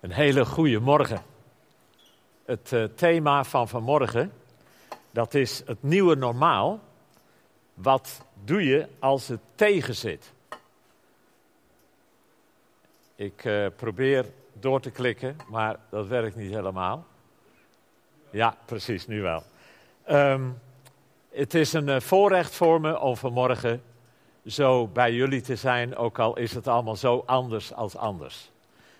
Een hele goede morgen. Het uh, thema van vanmorgen, dat is het nieuwe normaal. Wat doe je als het tegenzit? Ik uh, probeer door te klikken, maar dat werkt niet helemaal. Ja, precies, nu wel. Um, het is een uh, voorrecht voor me om vanmorgen zo bij jullie te zijn, ook al is het allemaal zo anders als anders.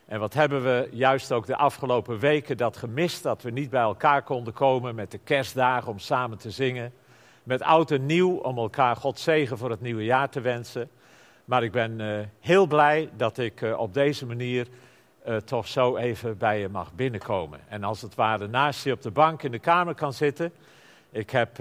En wat hebben we juist ook de afgelopen weken dat gemist, dat we niet bij elkaar konden komen met de kerstdagen om samen te zingen. Met oud en nieuw om elkaar God zegen voor het nieuwe jaar te wensen. Maar ik ben uh, heel blij dat ik uh, op deze manier uh, toch zo even bij je mag binnenkomen. En als het ware naast je op de bank in de kamer kan zitten. Ik heb,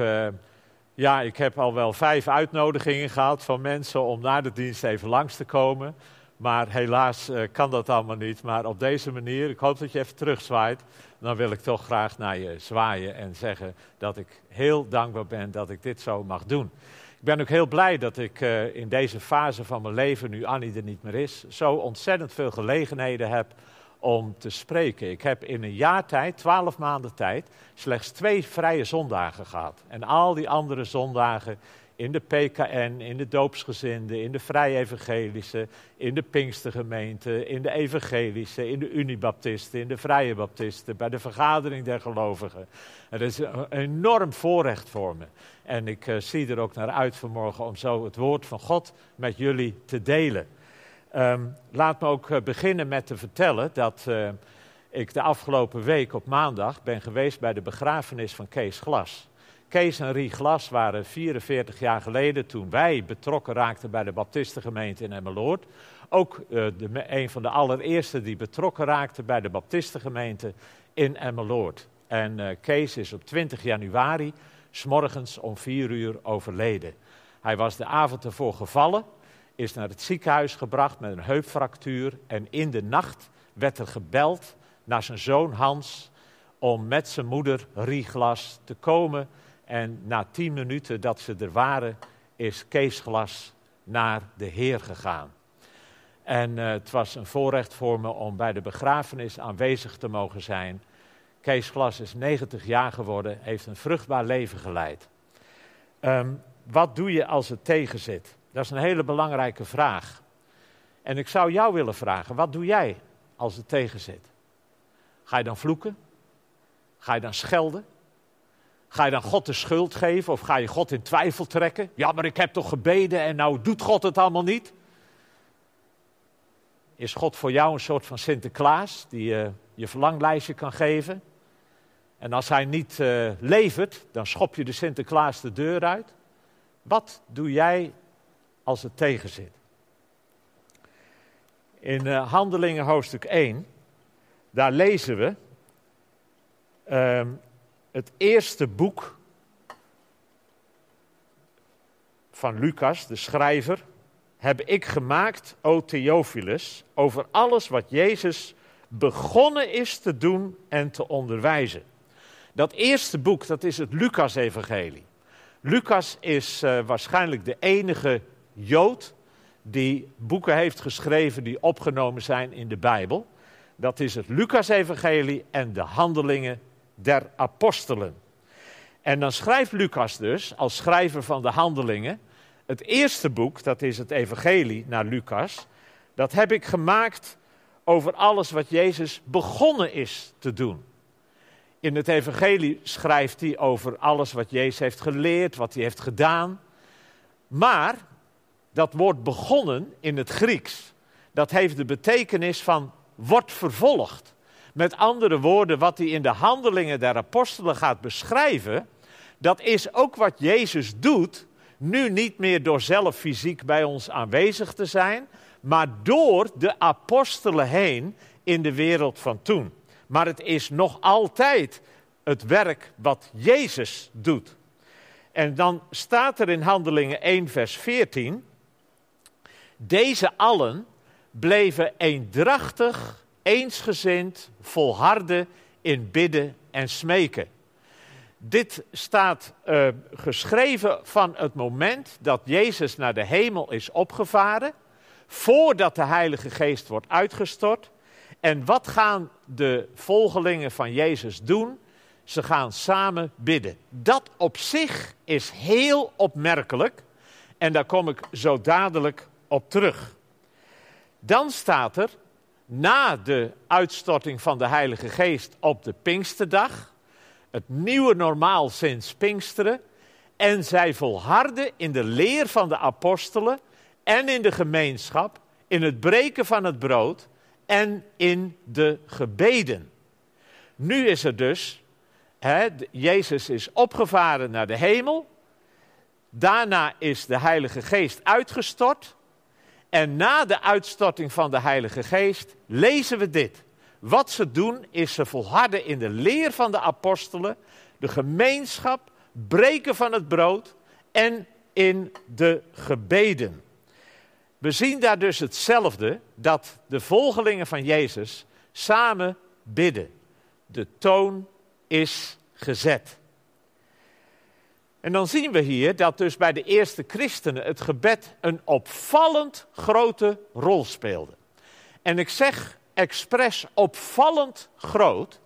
ja, ik heb al wel vijf uitnodigingen gehad van mensen om na de dienst even langs te komen. Maar helaas uh, kan dat allemaal niet. Maar op deze manier, ik hoop dat je even terugzwaait. Dan wil ik toch graag naar je zwaaien en zeggen dat ik heel dankbaar ben dat ik dit zo mag doen. Ik ben ook heel blij dat ik uh, in deze fase van mijn leven, nu Annie er niet meer is, zo ontzettend veel gelegenheden heb om te spreken. Ik heb in een jaar tijd, twaalf maanden tijd, slechts twee vrije zondagen gehad. En al die andere zondagen in de PKN, in de doopsgezinden, in de Vrije Evangelische, in de Pinkstergemeente, in de Evangelische, in de Unibaptisten, in de Vrije Baptisten, bij de Vergadering der Gelovigen. Het is een enorm voorrecht voor me. En ik uh, zie er ook naar uit vanmorgen om zo het woord van God met jullie te delen. Um, laat me ook uh, beginnen met te vertellen dat uh, ik de afgelopen week op maandag ben geweest bij de begrafenis van Kees Glas. Kees en Rie Glas waren 44 jaar geleden, toen wij betrokken raakten bij de Baptistengemeente in Emmeloord, ook uh, de, een van de allereerste die betrokken raakten bij de Baptistengemeente in Emmeloord. En uh, Kees is op 20 januari, smorgens om 4 uur, overleden. Hij was de avond ervoor gevallen, is naar het ziekenhuis gebracht met een heupfractuur en in de nacht werd er gebeld naar zijn zoon Hans om met zijn moeder Rie Glas te komen en na tien minuten dat ze er waren, is Kees Glas naar de Heer gegaan. En uh, het was een voorrecht voor me om bij de begrafenis aanwezig te mogen zijn. Kees Glas is 90 jaar geworden, heeft een vruchtbaar leven geleid. Um, wat doe je als het tegenzit? Dat is een hele belangrijke vraag. En ik zou jou willen vragen, wat doe jij als het tegenzit? Ga je dan vloeken? Ga je dan schelden? Ga je dan God de schuld geven of ga je God in twijfel trekken? Ja, maar ik heb toch gebeden en nou doet God het allemaal niet? Is God voor jou een soort van Sinterklaas die je je verlanglijstje kan geven? En als hij niet uh, levert, dan schop je de Sinterklaas de deur uit. Wat doe jij als het tegenzit? In uh, Handelingen hoofdstuk 1, daar lezen we. Uh, het eerste boek van Lucas, de schrijver, heb ik gemaakt, o Theophilus, over alles wat Jezus begonnen is te doen en te onderwijzen. Dat eerste boek, dat is het Lucas-evangelie. Lucas is uh, waarschijnlijk de enige Jood die boeken heeft geschreven die opgenomen zijn in de Bijbel. Dat is het Lucas-evangelie en de handelingen der apostelen. En dan schrijft Lucas dus, als schrijver van de handelingen, het eerste boek, dat is het Evangelie naar Lucas, dat heb ik gemaakt over alles wat Jezus begonnen is te doen. In het Evangelie schrijft hij over alles wat Jezus heeft geleerd, wat hij heeft gedaan. Maar dat woord begonnen in het Grieks, dat heeft de betekenis van wordt vervolgd. Met andere woorden, wat hij in de handelingen der apostelen gaat beschrijven, dat is ook wat Jezus doet, nu niet meer door zelf fysiek bij ons aanwezig te zijn, maar door de apostelen heen in de wereld van toen. Maar het is nog altijd het werk wat Jezus doet. En dan staat er in Handelingen 1, vers 14: Deze allen bleven eendrachtig eensgezind volharden in bidden en smeken. Dit staat uh, geschreven van het moment dat Jezus naar de hemel is opgevaren, voordat de Heilige Geest wordt uitgestort En wat gaan de volgelingen van Jezus doen? Ze gaan samen bidden. Dat op zich is heel opmerkelijk. En daar kom ik zo dadelijk op terug. Dan staat er, na de uitstorting van de Heilige Geest op de Pinksterdag, het nieuwe normaal sinds Pinksteren, en zij volharden in de leer van de apostelen en in de gemeenschap, in het breken van het brood en in de gebeden. Nu is er dus, Jezus is opgevaren naar de hemel, daarna is de Heilige Geest uitgestort. En na de uitstorting van de Heilige Geest lezen we dit. Wat ze doen is ze volharden in de leer van de apostelen, de gemeenschap, breken van het brood en in de gebeden. We zien daar dus hetzelfde, dat de volgelingen van Jezus samen bidden. De toon is gezet. En dan zien we hier dat dus bij de eerste christenen het gebed een opvallend grote rol speelde. En ik zeg expres opvallend groot,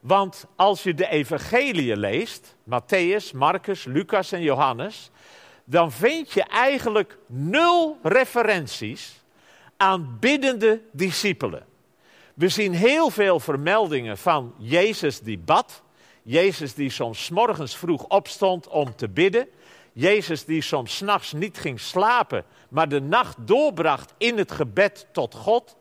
want als je de evangeliën leest, Matthäus, Marcus, Lucas en Johannes, dan vind je eigenlijk nul referenties aan biddende discipelen. We zien heel veel vermeldingen van Jezus die bad, Jezus die soms morgens vroeg opstond om te bidden, Jezus die soms nachts niet ging slapen, maar de nacht doorbracht in het gebed tot God.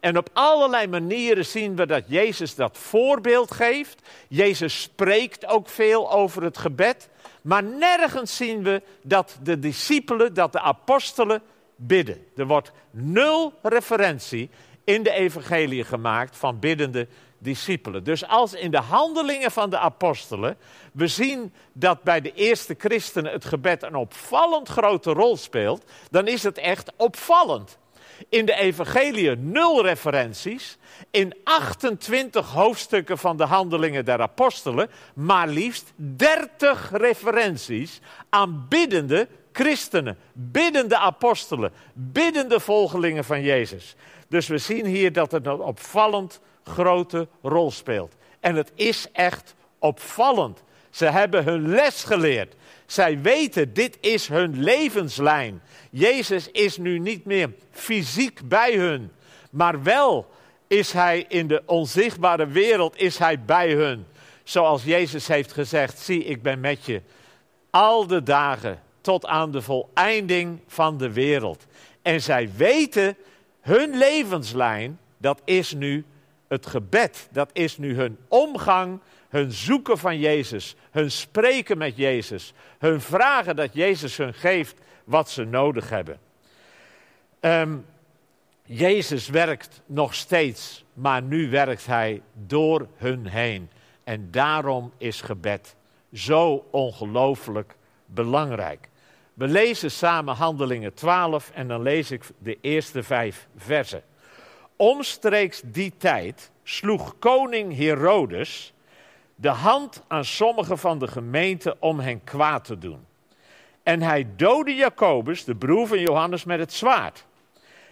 En op allerlei manieren zien we dat Jezus dat voorbeeld geeft. Jezus spreekt ook veel over het gebed. Maar nergens zien we dat de discipelen, dat de apostelen bidden. Er wordt nul referentie in de evangelie gemaakt van biddende discipelen. Dus als in de handelingen van de apostelen we zien dat bij de eerste christenen het gebed een opvallend grote rol speelt, dan is het echt opvallend. In de evangelie nul referenties, in 28 hoofdstukken van de handelingen der apostelen, maar liefst 30 referenties aan biddende christenen, biddende apostelen, biddende volgelingen van Jezus. Dus we zien hier dat het een opvallend grote rol speelt. En het is echt opvallend. Ze hebben hun les geleerd. Zij weten, dit is hun levenslijn. Jezus is nu niet meer fysiek bij hun, maar wel is hij in de onzichtbare wereld, is hij bij hun. Zoals Jezus heeft gezegd, zie ik ben met je al de dagen tot aan de voleinding van de wereld. En zij weten, hun levenslijn, dat is nu het gebed. Dat is nu hun omgang, hun zoeken van Jezus, hun spreken met Jezus, hun vragen dat Jezus hun geeft wat ze nodig hebben. Um, Jezus werkt nog steeds, maar nu werkt Hij door hun heen. En daarom is gebed zo ongelooflijk belangrijk. We lezen samen Handelingen 12 en dan lees ik de eerste vijf versen. Omstreeks die tijd sloeg koning Herodes de hand aan sommigen van de gemeente om hen kwaad te doen. En hij doodde Jacobus, de broer van Johannes, met het zwaard.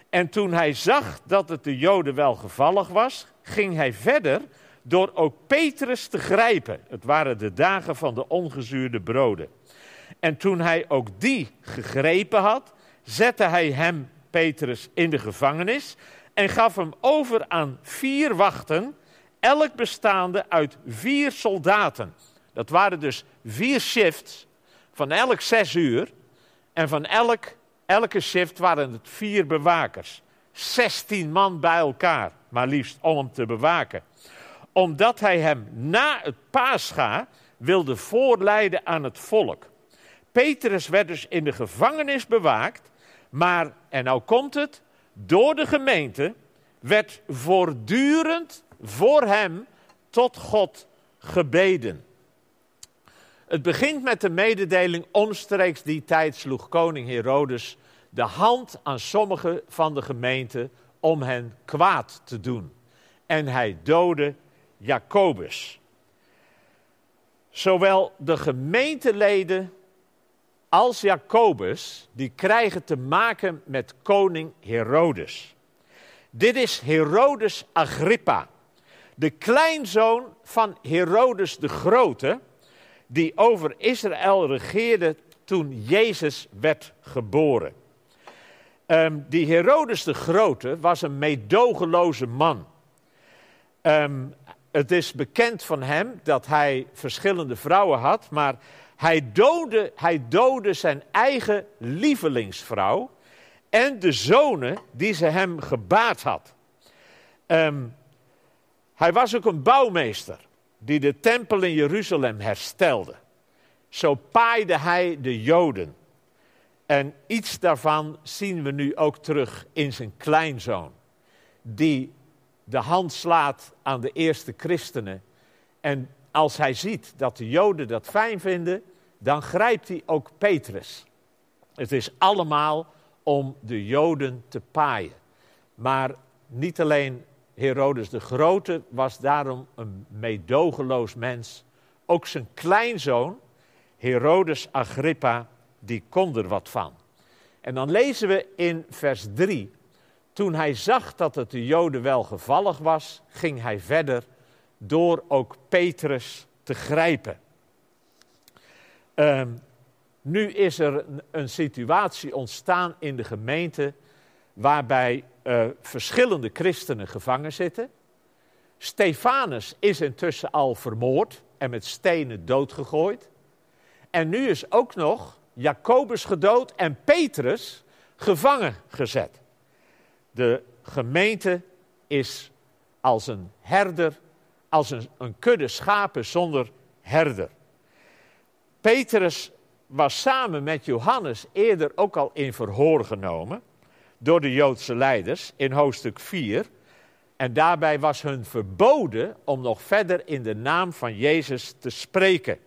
En toen hij zag dat het de Joden wel gevallig was, ging hij verder door ook Petrus te grijpen. Het waren de dagen van de ongezuurde broden. En toen hij ook die gegrepen had, zette hij hem, Petrus, in de gevangenis en gaf hem over aan vier wachten, elk bestaande uit vier soldaten. Dat waren dus vier shifts van elk zes uur. En van elk, elke shift waren het vier bewakers. Zestien man bij elkaar, maar liefst om hem te bewaken. Omdat hij hem na het paascha wilde voorleiden aan het volk. Petrus werd dus in de gevangenis bewaakt, maar, en nou komt het, door de gemeente werd voortdurend voor hem tot God gebeden. Het begint met de mededeling, omstreeks die tijd sloeg koning Herodes de hand aan sommigen van de gemeente om hen kwaad te doen. En hij doodde Jacobus. Zowel de gemeenteleden als Jacobus, die krijgen te maken met koning Herodes. Dit is Herodes Agrippa, de kleinzoon van Herodes de Grote, die over Israël regeerde toen Jezus werd geboren. Um, die Herodes de Grote was een meedogenloze man. Um, het is bekend van hem dat hij verschillende vrouwen had, maar hij doodde, hij zijn eigen lievelingsvrouw en de zonen die ze hem gebaat had. Um, hij was ook een bouwmeester die de tempel in Jeruzalem herstelde. Zo paaide hij de Joden. En iets daarvan zien we nu ook terug in zijn kleinzoon, die de hand slaat aan de eerste christenen. En als hij ziet dat de Joden dat fijn vinden, dan grijpt hij ook Petrus. Het is allemaal om de Joden te paaien. Maar niet alleen Herodes de Grote was daarom een meedogenloos mens. Ook zijn kleinzoon, Herodes Agrippa, die kon er wat van. En dan lezen we in vers 3. Toen hij zag dat het de Joden wel gevallig was, ging hij verder door ook Petrus te grijpen. Um, nu is er een, situatie ontstaan in de gemeente waarbij uh, verschillende christenen gevangen zitten. Stefanus is intussen al vermoord en met stenen doodgegooid. En nu is ook nog Jacobus gedood en Petrus gevangen gezet. De gemeente is als een herder, als een, kudde schapen zonder herder. Petrus was samen met Johannes eerder ook al in verhoor genomen door de Joodse leiders in hoofdstuk 4. En daarbij was hun verboden om nog verder in de naam van Jezus te spreken.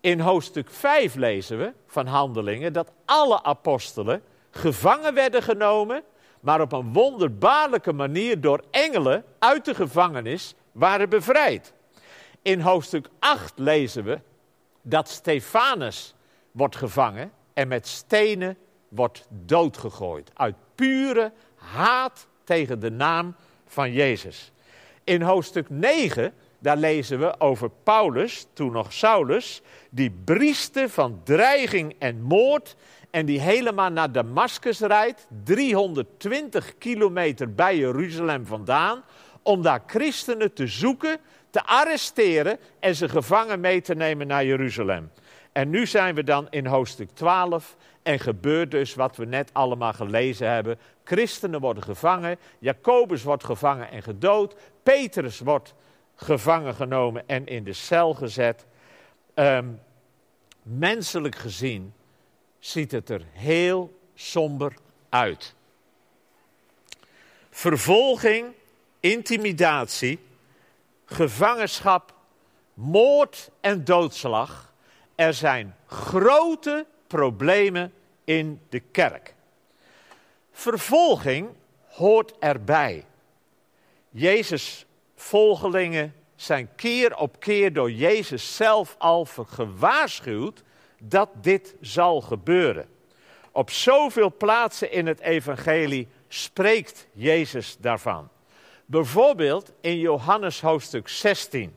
In hoofdstuk 5 lezen we van Handelingen dat alle apostelen gevangen werden genomen, maar op een wonderbaarlijke manier door engelen uit de gevangenis waren bevrijd. In hoofdstuk 8 lezen we dat Stefanus wordt gevangen en met stenen wordt doodgegooid. Uit pure haat tegen de naam van Jezus. In hoofdstuk 9, daar lezen we over Paulus, toen nog Saulus, die brieste van dreiging en moord en die helemaal naar Damascus rijdt, 320 kilometer bij Jeruzalem vandaan, om daar christenen te zoeken, te arresteren en ze gevangen mee te nemen naar Jeruzalem. En nu zijn we dan in hoofdstuk 12 en gebeurt dus wat we net allemaal gelezen hebben. Christenen worden gevangen, Jacobus wordt gevangen en gedood, Petrus wordt gevangen genomen en in de cel gezet. Um, menselijk gezien ziet het er heel somber uit. Vervolging, intimidatie, gevangenschap, moord en doodslag. Er zijn grote problemen in de kerk. Vervolging hoort erbij. Jezus' volgelingen zijn keer op keer door Jezus zelf al gewaarschuwd dat dit zal gebeuren. Op zoveel plaatsen in het evangelie spreekt Jezus daarvan. Bijvoorbeeld in Johannes hoofdstuk 16,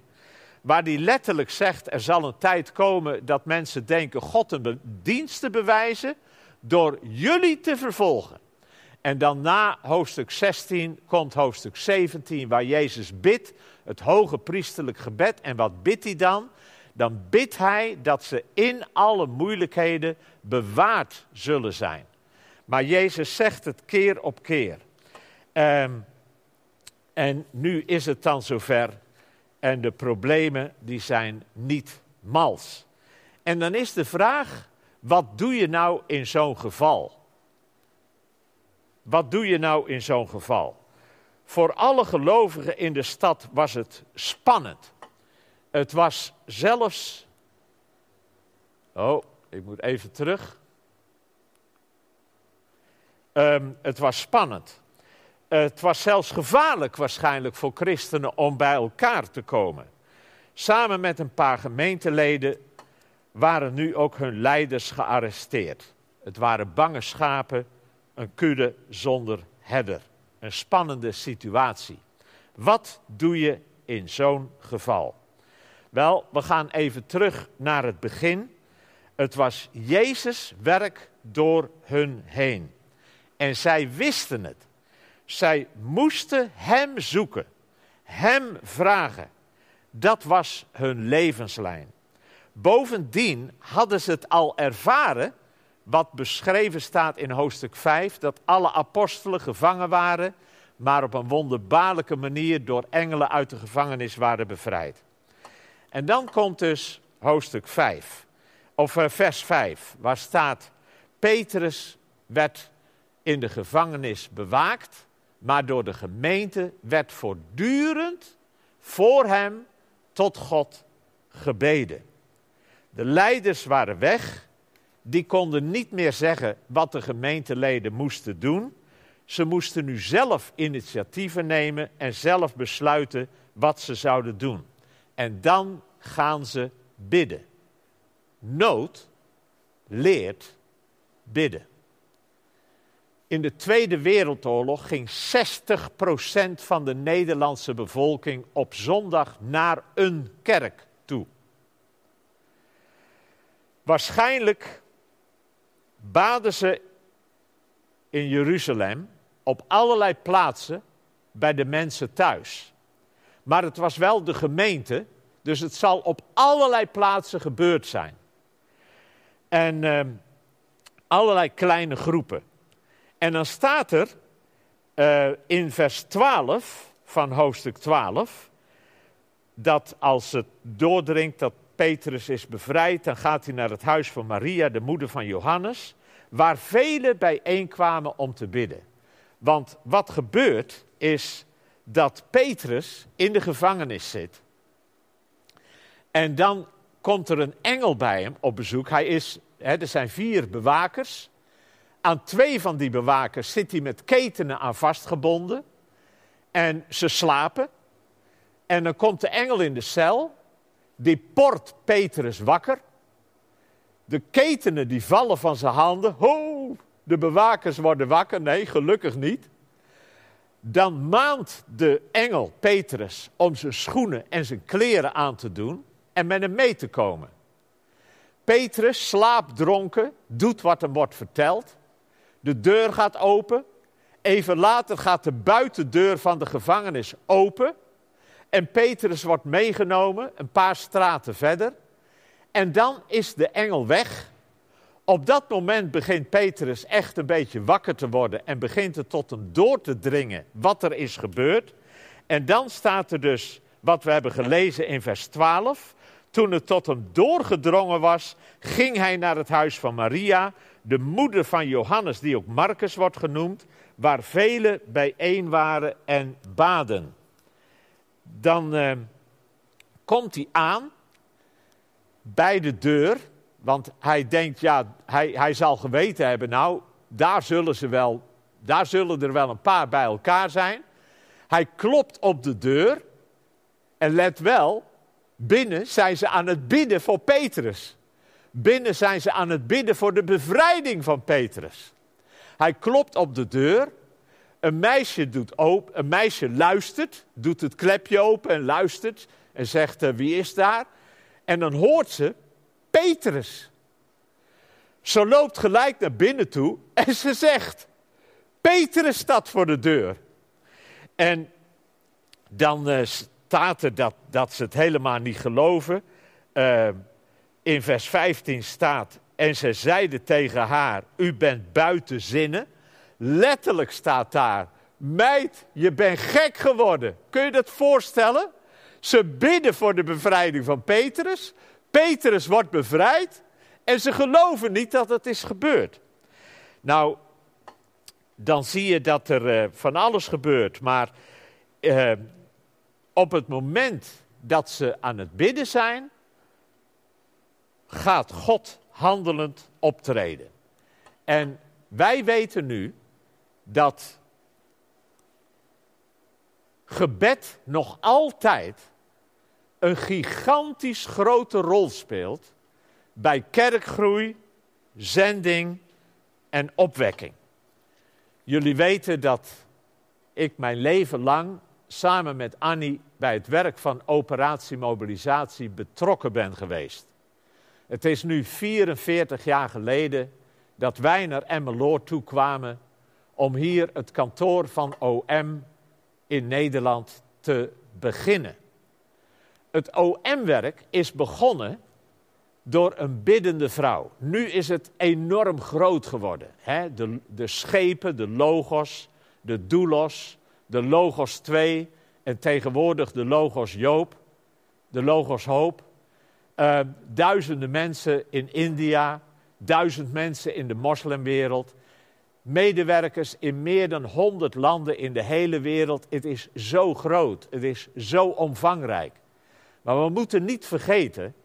waar hij letterlijk zegt: er zal een tijd komen dat mensen denken God een dienst te bewijzen door jullie te vervolgen. En dan na hoofdstuk 16 komt hoofdstuk 17, waar Jezus bidt, het hoge priesterlijk gebed. En wat bidt hij dan? Dan bidt hij dat ze in alle moeilijkheden bewaard zullen zijn. Maar Jezus zegt het keer op keer. Um, en nu is het dan zover. En de problemen die zijn niet mals. En dan is de vraag, wat doe je nou in zo'n geval? Wat doe je nou in zo'n geval? Voor alle gelovigen in de stad was het spannend. Het was zelfs. Oh, ik moet even terug. Um, het was spannend. Het was zelfs gevaarlijk waarschijnlijk voor christenen om bij elkaar te komen. Samen met een paar gemeenteleden waren nu ook hun leiders gearresteerd. Het waren bange schapen, een kudde zonder herder. een spannende situatie. Wat doe je in zo'n geval? Wel, we gaan even terug naar het begin. Het was Jezus' werk door hun heen. En zij wisten het. Zij moesten Hem zoeken, Hem vragen. Dat was hun levenslijn. Bovendien hadden ze het al ervaren, wat beschreven staat in hoofdstuk 5, dat alle apostelen gevangen waren, maar op een wonderbaarlijke manier door engelen uit de gevangenis waren bevrijd. En dan komt dus hoofdstuk 5, of eh, vers 5, waar staat: Petrus werd in de gevangenis bewaakt, maar door de gemeente werd voortdurend voor hem tot God gebeden. De leiders waren weg, die konden niet meer zeggen wat de gemeenteleden moesten doen. Ze moesten nu zelf initiatieven nemen en zelf besluiten wat ze zouden doen. En dan gaan ze bidden. Nood leert bidden. In de Tweede Wereldoorlog ging 60% van de Nederlandse bevolking op zondag naar een kerk toe. Waarschijnlijk baden ze in Jeruzalem op allerlei plaatsen bij de mensen thuis. Maar het was wel de gemeente, dus het zal op allerlei plaatsen gebeurd zijn. En uh, allerlei kleine groepen. En dan staat er uh, in vers 12 van hoofdstuk 12 dat als het doordringt dat Petrus is bevrijd, dan gaat hij naar het huis van Maria, de moeder van Johannes, waar velen bijeenkwamen om te bidden. Want wat gebeurt is dat Petrus in de gevangenis zit. En dan komt er een engel bij hem op bezoek. Hij is, hè, er zijn vier bewakers. Aan twee van die bewakers zit hij met ketenen aan vastgebonden. En ze slapen. En dan komt de engel in de cel. Die port Petrus wakker. De ketenen die vallen van zijn handen. Ho, de bewakers worden wakker. Nee, gelukkig niet. Dan maant de engel Petrus om zijn schoenen en zijn kleren aan te doen en met hem mee te komen. Petrus, slaapdronken, doet wat hem wordt verteld. De deur gaat open. Even later gaat de buitendeur van de gevangenis open. En Petrus wordt meegenomen een paar straten verder. En dan is de engel weg. Op dat moment begint Petrus echt een beetje wakker te worden en begint het tot hem door te dringen wat er is gebeurd. En dan staat er dus wat we hebben gelezen in vers 12. Toen het tot hem doorgedrongen was, ging hij naar het huis van Maria, de moeder van Johannes, die ook Marcus wordt genoemd, waar velen bijeen waren en baden. Dan uh, komt hij aan bij de deur, want hij denkt, ja, hij, hij zal geweten hebben, nou, daar zullen, ze wel, daar zullen er wel een paar bij elkaar zijn. Hij klopt op de deur en let wel, binnen zijn ze aan het bidden voor Petrus. Binnen zijn ze aan het bidden voor de bevrijding van Petrus. Hij klopt op de deur. Een meisje, doet open, een meisje luistert, doet het klepje open en luistert en zegt: uh, Wie is daar? En dan hoort ze Petrus. Ze loopt gelijk naar binnen toe en ze zegt: Petrus staat voor de deur. En dan uh, staat er dat, dat ze het helemaal niet geloven. Uh, in vers 15 staat: En ze zeiden tegen haar: U bent buiten zinnen. Letterlijk staat daar: Meid, je bent gek geworden. Kun je dat voorstellen? Ze bidden voor de bevrijding van Petrus. Petrus wordt bevrijd. En ze geloven niet dat het is gebeurd. Nou, dan zie je dat er uh, van alles gebeurt. Maar uh, op het moment dat ze aan het bidden zijn, gaat God handelend optreden. En wij weten nu dat gebed nog altijd een gigantisch grote rol speelt bij kerkgroei, zending en opwekking. Jullie weten dat ik mijn leven lang samen met Annie bij het werk van Operatie Mobilisatie betrokken ben geweest. Het is nu 44 jaar geleden dat wij naar Emmeloord toe kwamen om hier het kantoor van OM in Nederland te beginnen. Het OM-werk is begonnen door een biddende vrouw. Nu is het enorm groot geworden. Hè? De, de schepen, de logos, de doulos, de logos 2 en tegenwoordig de logos Joop, de logos Hoop. Uh, duizenden mensen in India, duizend mensen in de moslimwereld. Medewerkers in meer dan 100 landen in de hele wereld. Het is zo groot, het is zo omvangrijk. Maar we moeten niet vergeten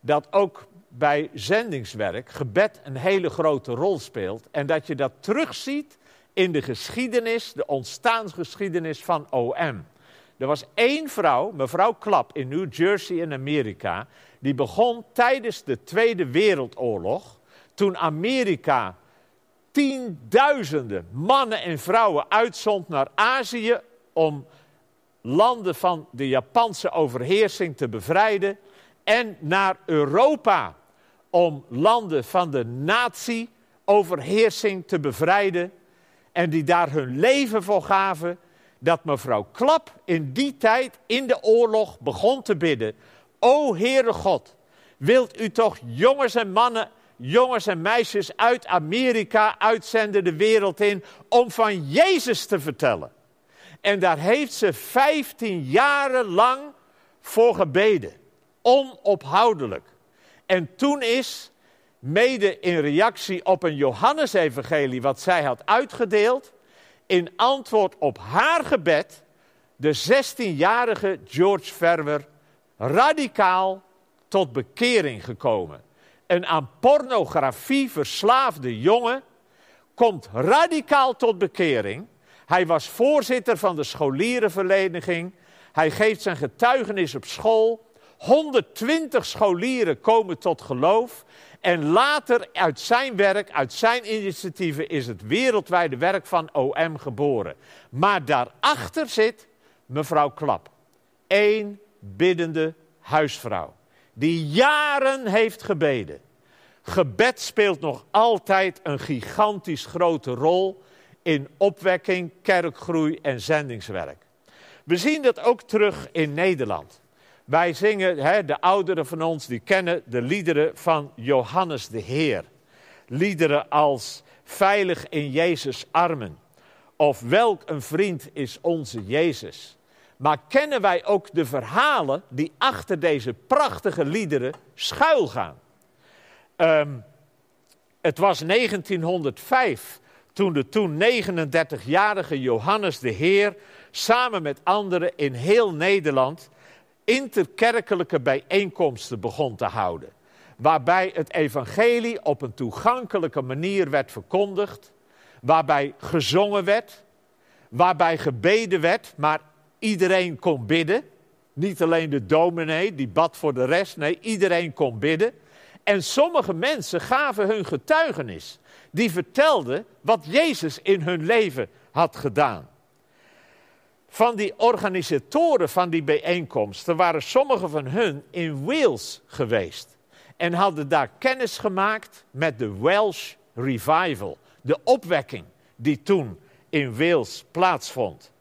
dat ook bij zendingswerk gebed een hele grote rol speelt. En dat je dat terugziet in de geschiedenis, de ontstaansgeschiedenis van OM. Er was één vrouw, mevrouw Klap in New Jersey in Amerika, die begon tijdens de Tweede Wereldoorlog, toen Amerika tienduizenden mannen en vrouwen uitzond naar Azië om landen van de Japanse overheersing te bevrijden en naar Europa om landen van de nazi-overheersing te bevrijden en die daar hun leven voor gaven, dat mevrouw Klap in die tijd in de oorlog begon te bidden. O Heere God, wilt u toch jongens en mannen, jongens en meisjes uit Amerika uitzenden de wereld in om van Jezus te vertellen? En daar heeft ze 15 jaren lang voor gebeden, onophoudelijk. En toen is, mede in reactie op een Johannesevangelie wat zij had uitgedeeld, in antwoord op haar gebed de 16-jarige George Verwer radicaal tot bekering gekomen. Een aan pornografie verslaafde jongen komt radicaal tot bekering. Hij was voorzitter van de scholierenvereniging. Hij geeft zijn getuigenis op school. 120 scholieren komen tot geloof. En later uit zijn werk, uit zijn initiatieven, is het wereldwijde werk van OM geboren. Maar daarachter zit mevrouw Klap. Eén biddende huisvrouw. Die jaren heeft gebeden. Gebed speelt nog altijd een gigantisch grote rol in opwekking, kerkgroei en zendingswerk. We zien dat ook terug in Nederland. Wij zingen, hè, de ouderen van ons, die kennen de liederen van Johannes de Heer. Liederen als Veilig in Jezus' armen. Of Welk een vriend is onze Jezus. Maar kennen wij ook de verhalen die achter deze prachtige liederen schuilgaan? Um, het was 1905 toen de toen 39-jarige Johannes de Heer samen met anderen in heel Nederland interkerkelijke bijeenkomsten begon te houden. Waarbij het evangelie op een toegankelijke manier werd verkondigd. Waarbij gezongen werd. Waarbij gebeden werd, maar iedereen kon bidden. Niet alleen de dominee die bad voor de rest, nee, iedereen kon bidden. En sommige mensen gaven hun getuigenis. Die vertelden wat Jezus in hun leven had gedaan van die organisatoren van die bijeenkomsten waren sommige van hun in Wales geweest. En hadden daar kennis gemaakt met de Welsh Revival, de opwekking die toen in Wales plaatsvond.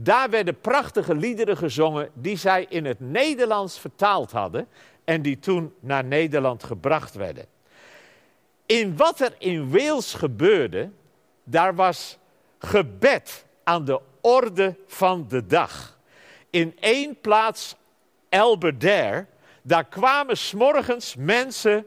Daar werden prachtige liederen gezongen die zij in het Nederlands vertaald hadden en die toen naar Nederland gebracht werden. In wat er in Wales gebeurde, daar was gebed aan de orde van de dag. In één plaats, Elberdare, daar kwamen s'morgens mensen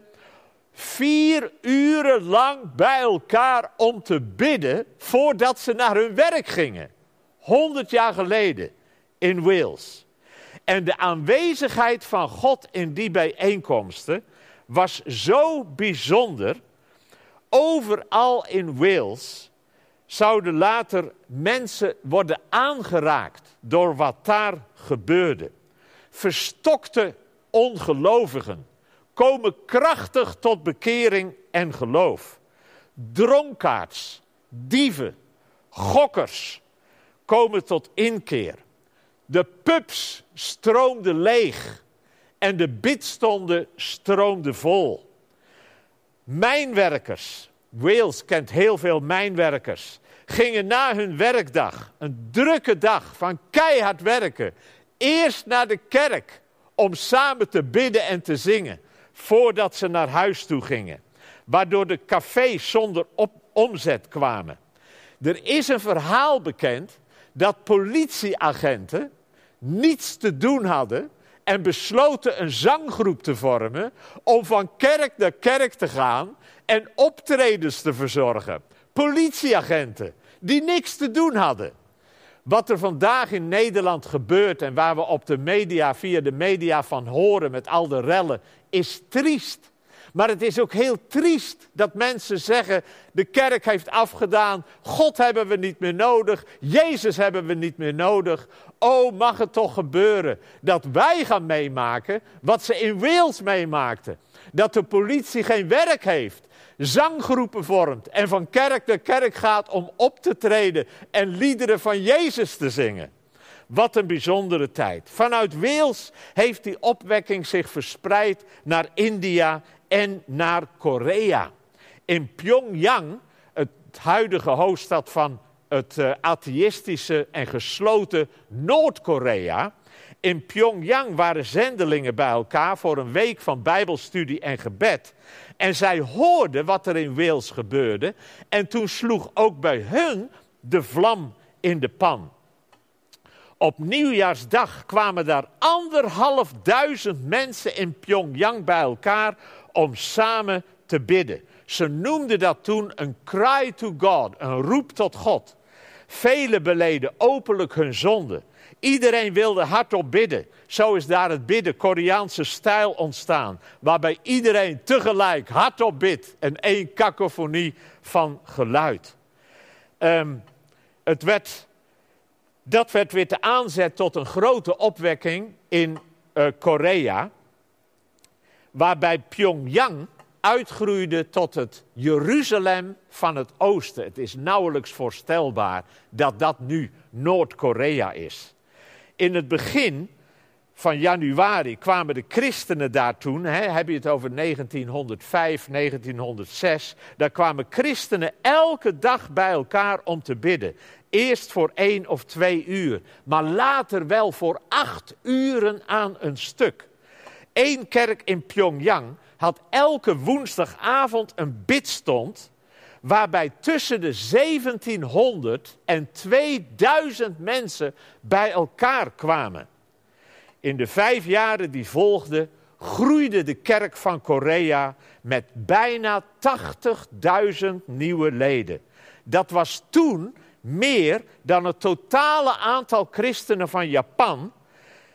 vier uren lang bij elkaar om te bidden voordat ze naar hun werk gingen. Honderd jaar geleden in Wales. En de aanwezigheid van God in die bijeenkomsten was zo bijzonder. Overal in Wales zouden later mensen worden aangeraakt door wat daar gebeurde. Verstokte ongelovigen komen krachtig tot bekering en geloof. Dronkaards, dieven, gokkers komen tot inkeer. De pubs stroomden leeg en de bidstonden stroomden vol. Mijnwerkers, Wales kent heel veel mijnwerkers, gingen na hun werkdag, een drukke dag van keihard werken, eerst naar de kerk om samen te bidden en te zingen, voordat ze naar huis toe gingen. Waardoor de cafés zonder omzet kwamen. Er is een verhaal bekend dat politieagenten niets te doen hadden en besloten een zanggroep te vormen om van kerk naar kerk te gaan en optredens te verzorgen. Politieagenten die niks te doen hadden. Wat er vandaag in Nederland gebeurt en waar we op de media, via de media van horen met al de rellen, is triest. Maar het is ook heel triest dat mensen zeggen: de kerk heeft afgedaan, God hebben we niet meer nodig, Jezus hebben we niet meer nodig. Oh, mag het toch gebeuren dat wij gaan meemaken wat ze in Wales meemaakten? Dat de politie geen werk heeft, zanggroepen vormt en van kerk naar kerk gaat om op te treden en liederen van Jezus te zingen. Wat een bijzondere tijd. Vanuit Wales heeft die opwekking zich verspreid naar India en naar Korea. In Pyongyang, het huidige hoofdstad van het uh, atheïstische en gesloten Noord-Korea. In Pyongyang waren zendelingen bij elkaar voor een week van Bijbelstudie en gebed. En zij hoorden wat er in Wales gebeurde. En toen sloeg ook bij hun de vlam in de pan. Op nieuwjaarsdag kwamen daar anderhalf duizend mensen in Pyongyang bij elkaar om samen te bidden. Ze noemden dat toen een cry to God, een roep tot God. Velen beleden openlijk hun zonde. Iedereen wilde hardop bidden. Zo is daar het bidden, Koreaanse stijl ontstaan. Waarbij iedereen tegelijk hardop bidt en één kakofonie van geluid. Um, het werd, dat werd weer de aanzet tot een grote opwekking in uh, Korea waarbij Pyongyang uitgroeide tot het Jeruzalem van het oosten. Het is nauwelijks voorstelbaar dat dat nu Noord-Korea is. In het begin van januari kwamen de christenen daar toen, hè, heb je het over 1905, 1906, daar kwamen christenen elke dag bij elkaar om te bidden. Eerst voor één of twee uur, maar later wel voor acht uren aan een stuk. Eén kerk in Pyongyang had elke woensdagavond een bidstond waarbij tussen de 1700 en 2000 mensen bij elkaar kwamen. In de vijf jaren die volgden groeide de kerk van Korea met bijna 80.000 nieuwe leden. Dat was toen meer dan het totale aantal christenen van Japan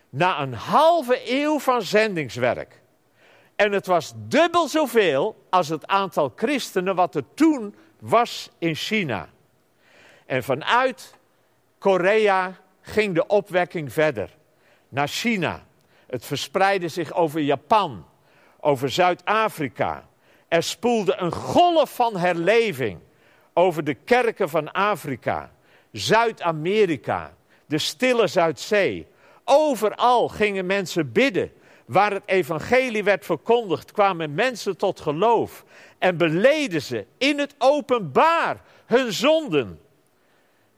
na een halve eeuw van zendingswerk. En het was dubbel zoveel als het aantal christenen wat er toen was in China. En vanuit Korea ging de opwekking verder naar China. Het verspreidde zich over Japan, over Zuid-Afrika. Er spoelde een golf van herleving over de kerken van Afrika, Zuid-Amerika, de stille Zuidzee, Overal gingen mensen bidden. Waar het evangelie werd verkondigd, kwamen mensen tot geloof. En beleden ze in het openbaar hun zonden.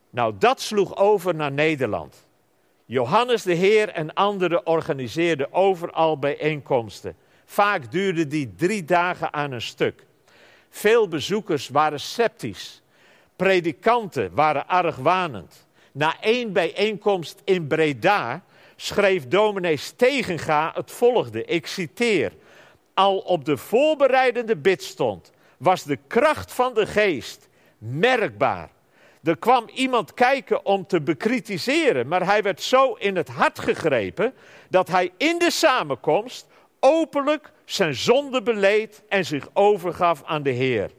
Nou, dat sloeg over naar Nederland. Johannes de Heer en anderen organiseerden overal bijeenkomsten. Vaak duurden die drie dagen aan een stuk. Veel bezoekers waren sceptisch. Predikanten waren argwanend. Na één bijeenkomst in Breda schreef dominee Stegenga het volgende, ik citeer. Al op de voorbereidende bidstond was de kracht van de geest merkbaar. Er kwam iemand kijken om te bekritiseren, maar hij werd zo in het hart gegrepen dat hij in de samenkomst openlijk zijn zonde beleed en zich overgaf aan de Heer.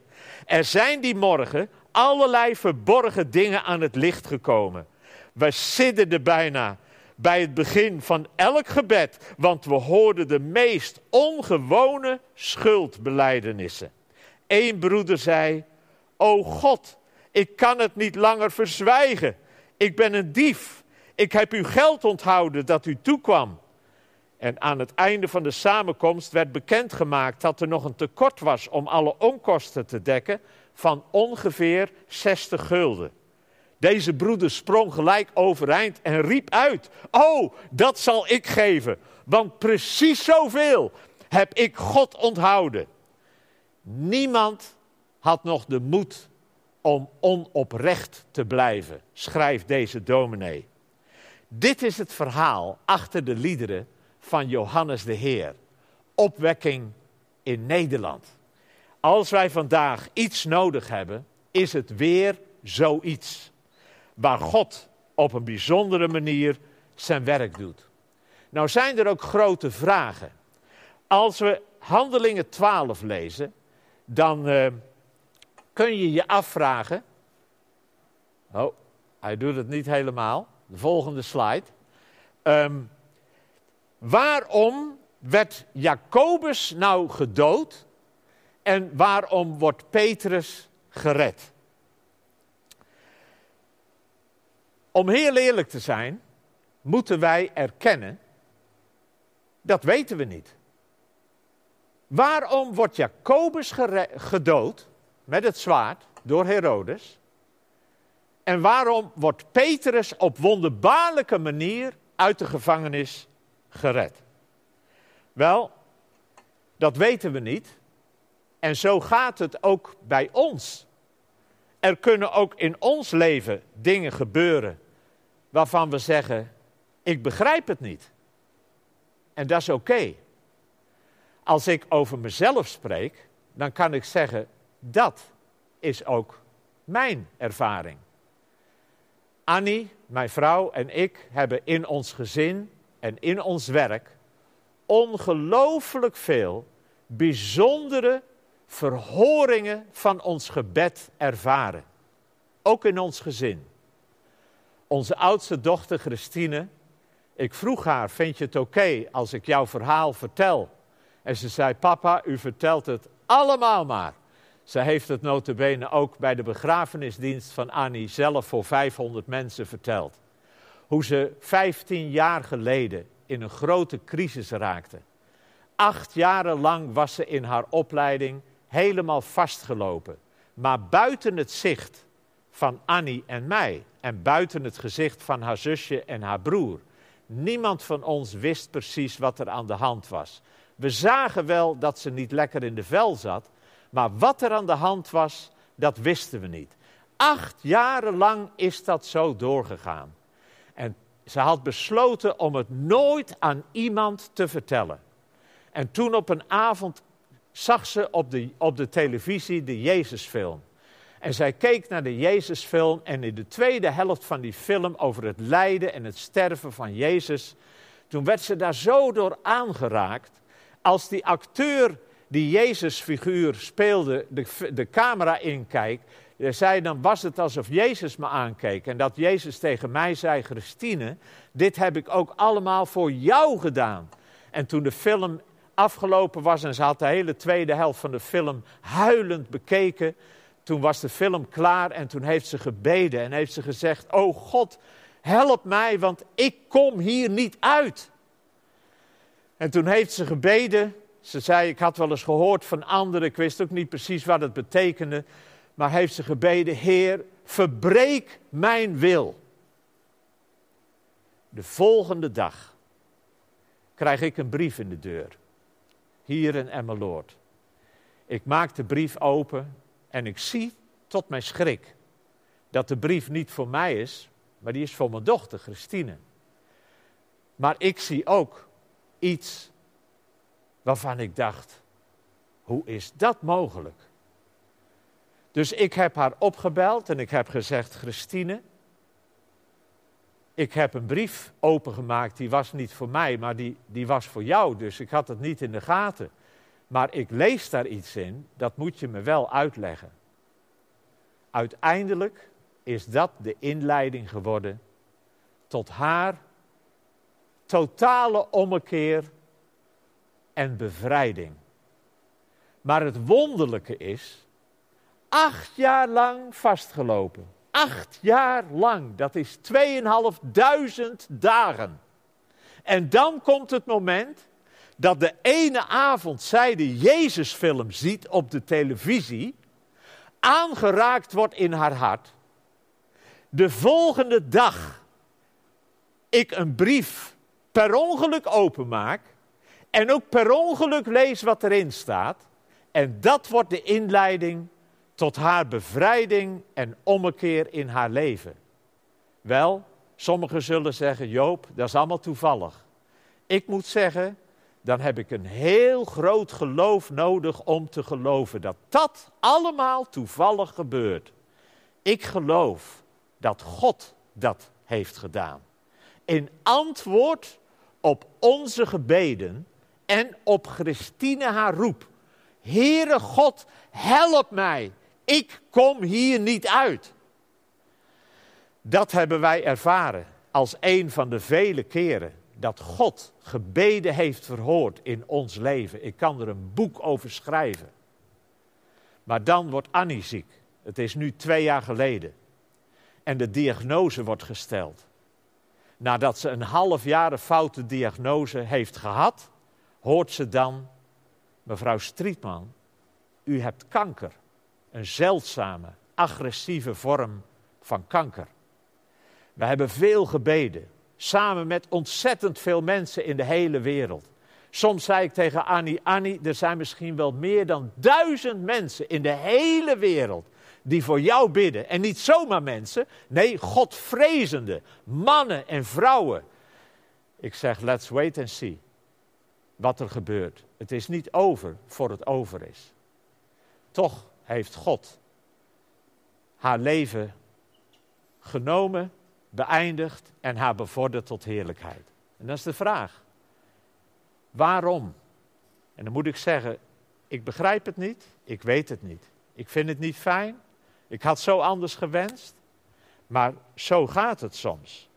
Er zijn die morgen allerlei verborgen dingen aan het licht gekomen. We sidderden bijna bij het begin van elk gebed, want we hoorden de meest ongewone schuldbelijdenissen. Eén broeder zei: O God, ik kan het niet langer verzwijgen. Ik ben een dief. Ik heb uw geld onthouden dat u toekwam. En aan het einde van de samenkomst werd bekendgemaakt dat er nog een tekort was om alle onkosten te dekken van ongeveer 60 gulden. Deze broeder sprong gelijk overeind en riep uit: Oh, dat zal ik geven, want precies zoveel heb ik God onthouden. Niemand had nog de moed om onoprecht te blijven, schrijft deze dominee. Dit is het verhaal achter de liederen van Johannes de Heer. Opwekking in Nederland. Als wij vandaag iets nodig hebben, is het weer zoiets. Waar God op een bijzondere manier zijn werk doet. Nou zijn er ook grote vragen. Als we Handelingen 12 lezen, dan uh, kun je je afvragen. Oh, hij doet het niet helemaal. De volgende slide. Um, waarom werd Jacobus nou gedood en waarom wordt Petrus gered? Om heel eerlijk te zijn, moeten wij erkennen, dat weten we niet. Waarom wordt Jacobus gedood met het zwaard door Herodes? En waarom wordt Petrus op wonderbaarlijke manier uit de gevangenis gered? Wel, dat weten we niet. En zo gaat het ook bij ons. Er kunnen ook in ons leven dingen gebeuren waarvan we zeggen: ik begrijp het niet. En dat is oké. Als ik over mezelf spreek, dan kan ik zeggen: dat is ook mijn ervaring. Annie, mijn vrouw en ik hebben in ons gezin en in ons werk ongelooflijk veel bijzondere verhoringen van ons gebed ervaren. Ook in ons gezin. Onze oudste dochter Christine, ik vroeg haar: Vind je het oké als ik jouw verhaal vertel? En ze zei: Papa, u vertelt het allemaal maar. Ze heeft het notabene ook bij de begrafenisdienst van Annie zelf voor 500 mensen verteld. Hoe ze 15 jaar geleden in een grote crisis raakte. Acht jaren lang was ze in haar opleiding helemaal vastgelopen. Maar buiten het zicht van Annie en mij en buiten het gezicht van haar zusje en haar broer. Niemand van ons wist precies wat er aan de hand was. We zagen wel dat ze niet lekker in de vel zat, maar wat er aan de hand was, dat wisten we niet. Acht jaren lang is dat zo doorgegaan. En ze had besloten om het nooit aan iemand te vertellen. En toen op een avond zag ze op de, op de televisie de Jezusfilm. En zij keek naar de Jezusfilm en in de tweede helft van die film over het lijden en het sterven van Jezus, toen werd ze daar zo door aangeraakt, als die acteur die Jezusfiguur speelde de, de camera inkijkt, zei dan was het alsof Jezus me aankeek en dat Jezus tegen mij zei, Christine, dit heb ik ook allemaal voor jou gedaan. En toen de film afgelopen was en ze had de hele tweede helft van de film huilend bekeken, toen was de film klaar en toen heeft ze gebeden en heeft ze gezegd: Oh God, help mij, want ik kom hier niet uit. En toen heeft ze gebeden. Ze zei: Ik had wel eens gehoord van anderen, ik wist ook niet precies wat het betekende. Maar heeft ze gebeden: Heer, verbreek mijn wil. De volgende dag krijg ik een brief in de deur. Hier in Emmeloord. Ik maak de brief open en ik zie tot mijn schrik dat de brief niet voor mij is, maar die is voor mijn dochter Christine. Maar ik zie ook iets waarvan ik dacht: hoe is dat mogelijk? Dus ik heb haar opgebeld en ik heb gezegd: Christine, ik heb een brief opengemaakt, die was niet voor mij, maar die, die was voor jou, dus ik had het niet in de gaten. Maar ik lees daar iets in, dat moet je me wel uitleggen. Uiteindelijk is dat de inleiding geworden tot haar totale ommekeer en bevrijding. Maar het wonderlijke is, acht jaar lang vastgelopen, Acht jaar lang, dat is 2500 dagen. En dan komt het moment dat de ene avond zij de Jezusfilm ziet op de televisie, aangeraakt wordt in haar hart. De volgende dag ik een brief per ongeluk openmaak en ook per ongeluk lees wat erin staat. En dat wordt de inleiding tot haar bevrijding en ommekeer in haar leven. Wel, sommigen zullen zeggen, Joop, dat is allemaal toevallig. Ik moet zeggen, dan heb ik een heel groot geloof nodig om te geloven dat dat allemaal toevallig gebeurt. Ik geloof dat God dat heeft gedaan. In antwoord op onze gebeden en op Christine haar roep. Heere God, help mij, ik kom hier niet uit. Dat hebben wij ervaren als een van de vele keren dat God gebeden heeft verhoord in ons leven. Ik kan er een boek over schrijven. Maar dan wordt Annie ziek. Het is nu twee jaar geleden. En de diagnose wordt gesteld. Nadat ze een half jaar een foute diagnose heeft gehad, hoort ze dan, mevrouw Strietman, u hebt kanker. Een zeldzame, agressieve vorm van kanker. We hebben veel gebeden, samen met ontzettend veel mensen in de hele wereld. Soms zei ik tegen Annie, Annie, er zijn misschien wel meer dan duizend mensen in de hele wereld die voor jou bidden. En niet zomaar mensen, nee, Godvrezende, mannen en vrouwen. Ik zeg, let's wait and see wat er gebeurt. Het is niet over voor het over is. Toch heeft God haar leven genomen, beëindigd en haar bevorderd tot heerlijkheid. En dat is de vraag. Waarom? En dan moet ik zeggen, ik begrijp het niet, ik weet het niet. Ik vind het niet fijn, ik had zo anders gewenst, maar zo gaat het soms.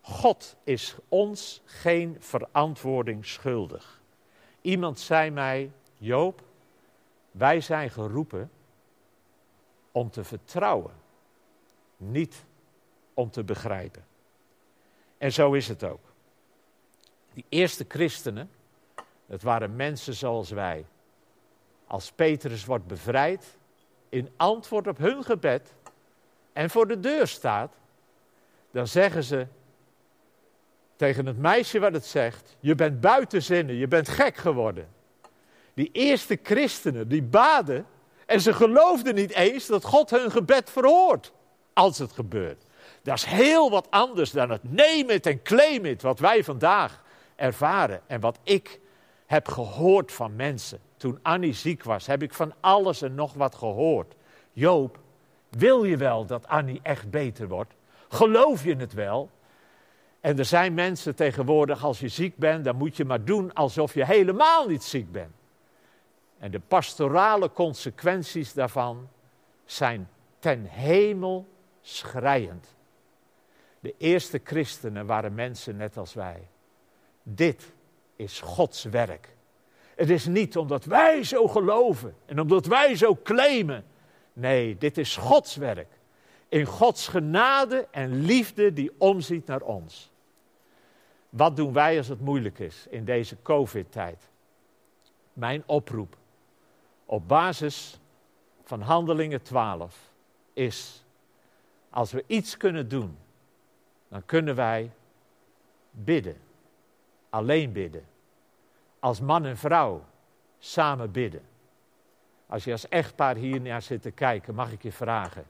God is ons geen verantwoording schuldig. Iemand zei mij, Joop, wij zijn geroepen om te vertrouwen, niet om te begrijpen. En zo is het ook. Die eerste christenen, het waren mensen zoals wij. Als Petrus wordt bevrijd, in antwoord op hun gebed en voor de deur staat, dan zeggen ze tegen het meisje wat het zegt: Je bent buiten zinnen, je bent gek geworden. Die eerste christenen, die baden en ze geloofden niet eens dat God hun gebed verhoort als het gebeurt. Dat is heel wat anders dan het neem het en claim het wat wij vandaag ervaren en wat ik heb gehoord van mensen. Toen Annie ziek was, heb ik van alles en nog wat gehoord. Joop, wil je wel dat Annie echt beter wordt? Geloof je het wel? En er zijn mensen tegenwoordig, als je ziek bent, dan moet je maar doen alsof je helemaal niet ziek bent. En de pastorale consequenties daarvan zijn ten hemel schrijend. De eerste christenen waren mensen net als wij. Dit is Gods werk. Het is niet omdat wij zo geloven en omdat wij zo claimen. Nee, dit is Gods werk. In Gods genade en liefde die omziet naar ons. Wat doen wij als het moeilijk is in deze COVID-tijd? Mijn oproep op basis van Handelingen 12 is: als we iets kunnen doen, dan kunnen wij bidden. Alleen bidden. Als man en vrouw samen bidden. Als je als echtpaar hier naar zit te kijken, mag ik je vragen: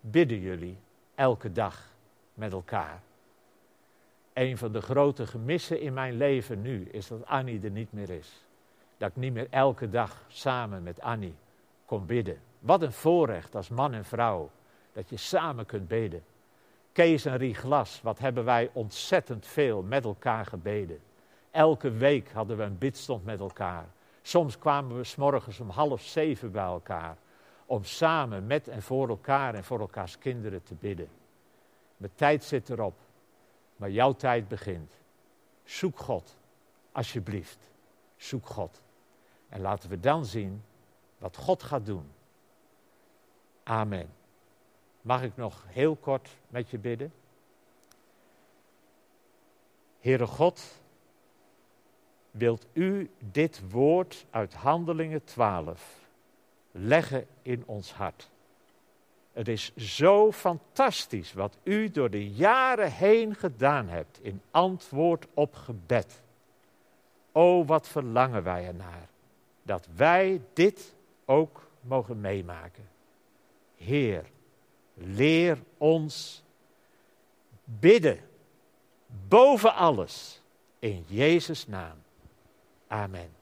bidden jullie elke dag met elkaar? Een van de grote gemissen in mijn leven nu is dat Annie er niet meer is. Dat ik niet meer elke dag samen met Annie kon bidden. Wat een voorrecht als man en vrouw dat je samen kunt bidden. Kees en Rie Glas, wat hebben wij ontzettend veel met elkaar gebeden. Elke week hadden we een bidstond met elkaar. Soms kwamen we s morgens om half zeven bij elkaar. Om samen met en voor elkaar en voor elkaars kinderen te bidden. Mijn tijd zit erop. Maar jouw tijd begint. Zoek God. Alsjeblieft. Zoek God. En laten we dan zien wat God gaat doen. Amen. Mag ik nog heel kort met je bidden? Heere God, wilt u dit woord uit Handelingen 12 leggen in ons hart? Het is zo fantastisch wat u door de jaren heen gedaan hebt in antwoord op gebed. O, wat verlangen wij ernaar dat wij dit ook mogen meemaken. Heer, leer ons bidden boven alles in Jezus' naam. Amen.